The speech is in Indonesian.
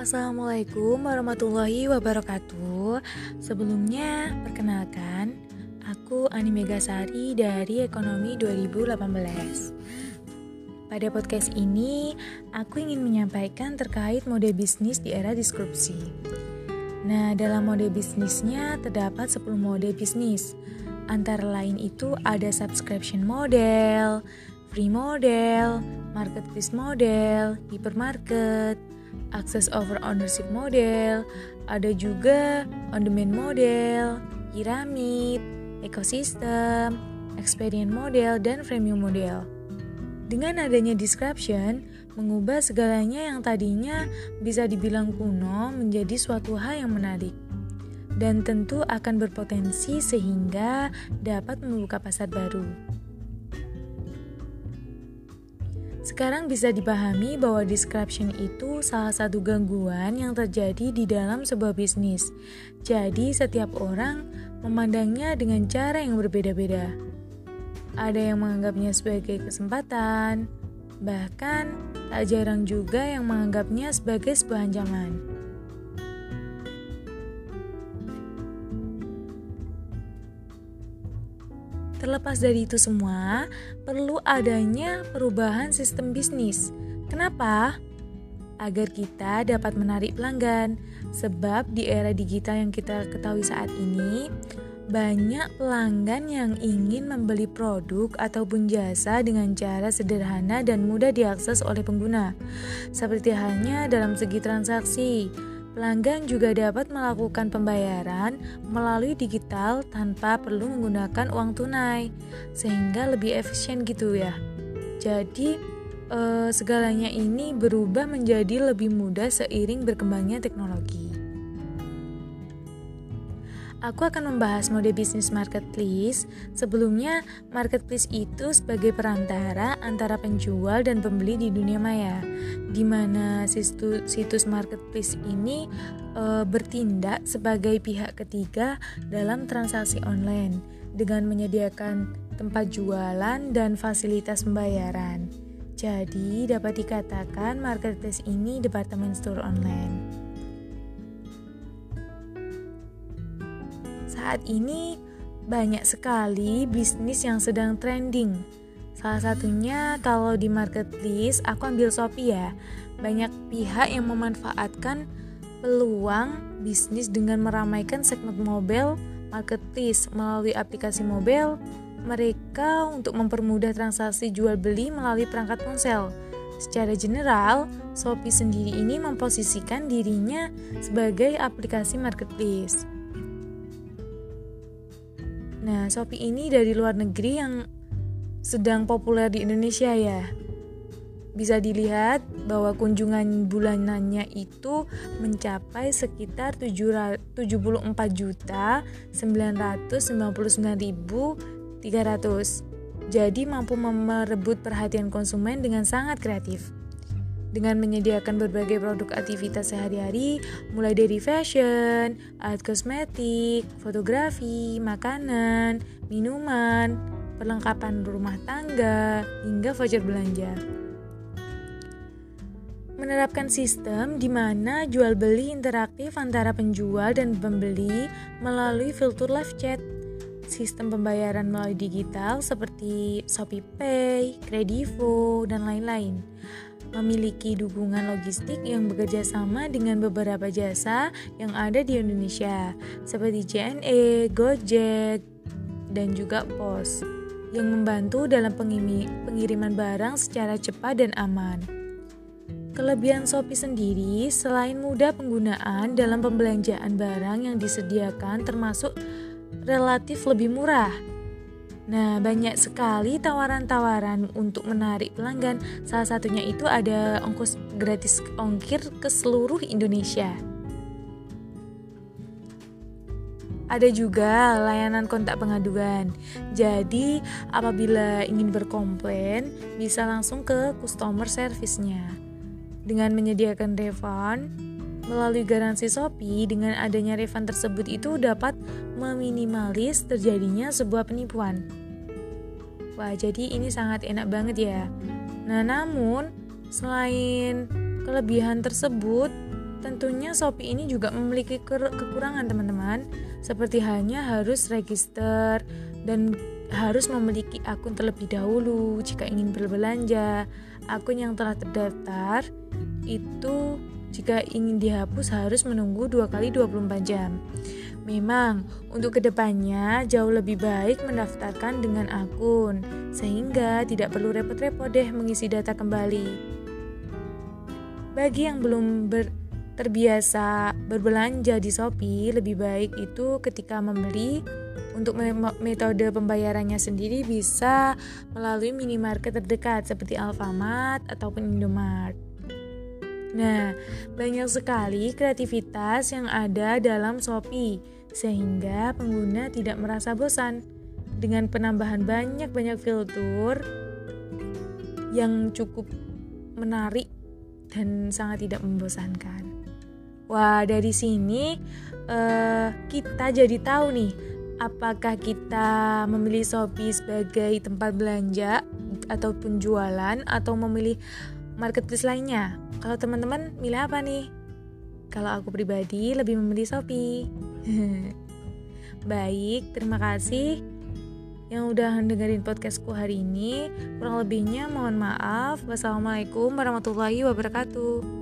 Assalamualaikum warahmatullahi wabarakatuh. Sebelumnya, perkenalkan, aku Ani Megasari dari Ekonomi 2018. Pada podcast ini, aku ingin menyampaikan terkait mode bisnis di era disrupsi. Nah, dalam mode bisnisnya terdapat 10 mode bisnis. Antara lain itu ada subscription model, free model, marketplace model, hypermarket, access over ownership model, ada juga on demand model, piramid, ekosistem, experience model, dan premium model. Dengan adanya description, mengubah segalanya yang tadinya bisa dibilang kuno menjadi suatu hal yang menarik. Dan tentu akan berpotensi sehingga dapat membuka pasar baru. Sekarang bisa dipahami bahwa description itu salah satu gangguan yang terjadi di dalam sebuah bisnis. Jadi, setiap orang memandangnya dengan cara yang berbeda-beda. Ada yang menganggapnya sebagai kesempatan, bahkan tak jarang juga yang menganggapnya sebagai sebuah ancaman. Terlepas dari itu semua, perlu adanya perubahan sistem bisnis. Kenapa? Agar kita dapat menarik pelanggan, sebab di era digital yang kita ketahui saat ini, banyak pelanggan yang ingin membeli produk ataupun jasa dengan cara sederhana dan mudah diakses oleh pengguna. Seperti halnya dalam segi transaksi, pelanggan juga dapat melakukan pembayaran melalui digital tanpa perlu menggunakan uang tunai, sehingga lebih efisien gitu ya. Jadi, eh, segalanya ini berubah menjadi lebih mudah seiring berkembangnya teknologi. Aku akan membahas mode bisnis marketplace. Sebelumnya, marketplace itu sebagai perantara antara penjual dan pembeli di dunia maya, di mana situs, marketplace ini e, bertindak sebagai pihak ketiga dalam transaksi online dengan menyediakan tempat jualan dan fasilitas pembayaran. Jadi, dapat dikatakan marketplace ini departemen store online. Saat ini banyak sekali bisnis yang sedang trending. Salah satunya kalau di marketplace, aku ambil Shopee ya. Banyak pihak yang memanfaatkan peluang bisnis dengan meramaikan segmen mobile marketplace melalui aplikasi mobile mereka untuk mempermudah transaksi jual beli melalui perangkat ponsel. Secara general, Shopee sendiri ini memposisikan dirinya sebagai aplikasi marketplace. Nah, Shopee ini dari luar negeri yang sedang populer di Indonesia ya. Bisa dilihat bahwa kunjungan bulanannya itu mencapai sekitar 74 juta 999.300. Jadi mampu merebut perhatian konsumen dengan sangat kreatif dengan menyediakan berbagai produk aktivitas sehari-hari, mulai dari fashion, alat kosmetik, fotografi, makanan, minuman, perlengkapan rumah tangga, hingga voucher belanja. Menerapkan sistem di mana jual beli interaktif antara penjual dan pembeli melalui fitur live chat sistem pembayaran melalui digital seperti Shopee Pay, Kredivo, dan lain-lain memiliki dukungan logistik yang bekerja sama dengan beberapa jasa yang ada di Indonesia, seperti JNE, Gojek, dan juga POS, yang membantu dalam pengiriman barang secara cepat dan aman. Kelebihan Shopee sendiri, selain mudah penggunaan dalam pembelanjaan barang yang disediakan termasuk relatif lebih murah Nah, banyak sekali tawaran-tawaran untuk menarik pelanggan. Salah satunya itu ada ongkos gratis ongkir ke seluruh Indonesia. Ada juga layanan kontak pengaduan. Jadi, apabila ingin berkomplain, bisa langsung ke customer service-nya. Dengan menyediakan refund, melalui garansi Shopee, dengan adanya refund tersebut itu dapat meminimalis terjadinya sebuah penipuan. Wah, jadi ini sangat enak banget ya. Nah, namun selain kelebihan tersebut, Tentunya Shopee ini juga memiliki kekurangan teman-teman, seperti hanya harus register dan harus memiliki akun terlebih dahulu jika ingin berbelanja. Akun yang telah terdaftar itu jika ingin dihapus harus menunggu 2 kali 24 jam. Memang, untuk ke depannya jauh lebih baik mendaftarkan dengan akun, sehingga tidak perlu repot-repot deh mengisi data kembali. Bagi yang belum ber terbiasa berbelanja di Shopee, lebih baik itu ketika membeli untuk metode pembayarannya sendiri bisa melalui minimarket terdekat seperti Alfamart ataupun Indomart. Nah, banyak sekali kreativitas yang ada dalam Shopee sehingga pengguna tidak merasa bosan dengan penambahan banyak-banyak fitur yang cukup menarik dan sangat tidak membosankan. Wah, dari sini uh, kita jadi tahu nih, apakah kita memilih Shopee sebagai tempat belanja ataupun jualan atau memilih marketplace lainnya. Kalau teman-teman milih apa nih? Kalau aku pribadi lebih memilih Shopee. Baik, terima kasih yang udah dengerin podcastku hari ini. Kurang lebihnya mohon maaf. Wassalamualaikum warahmatullahi wabarakatuh.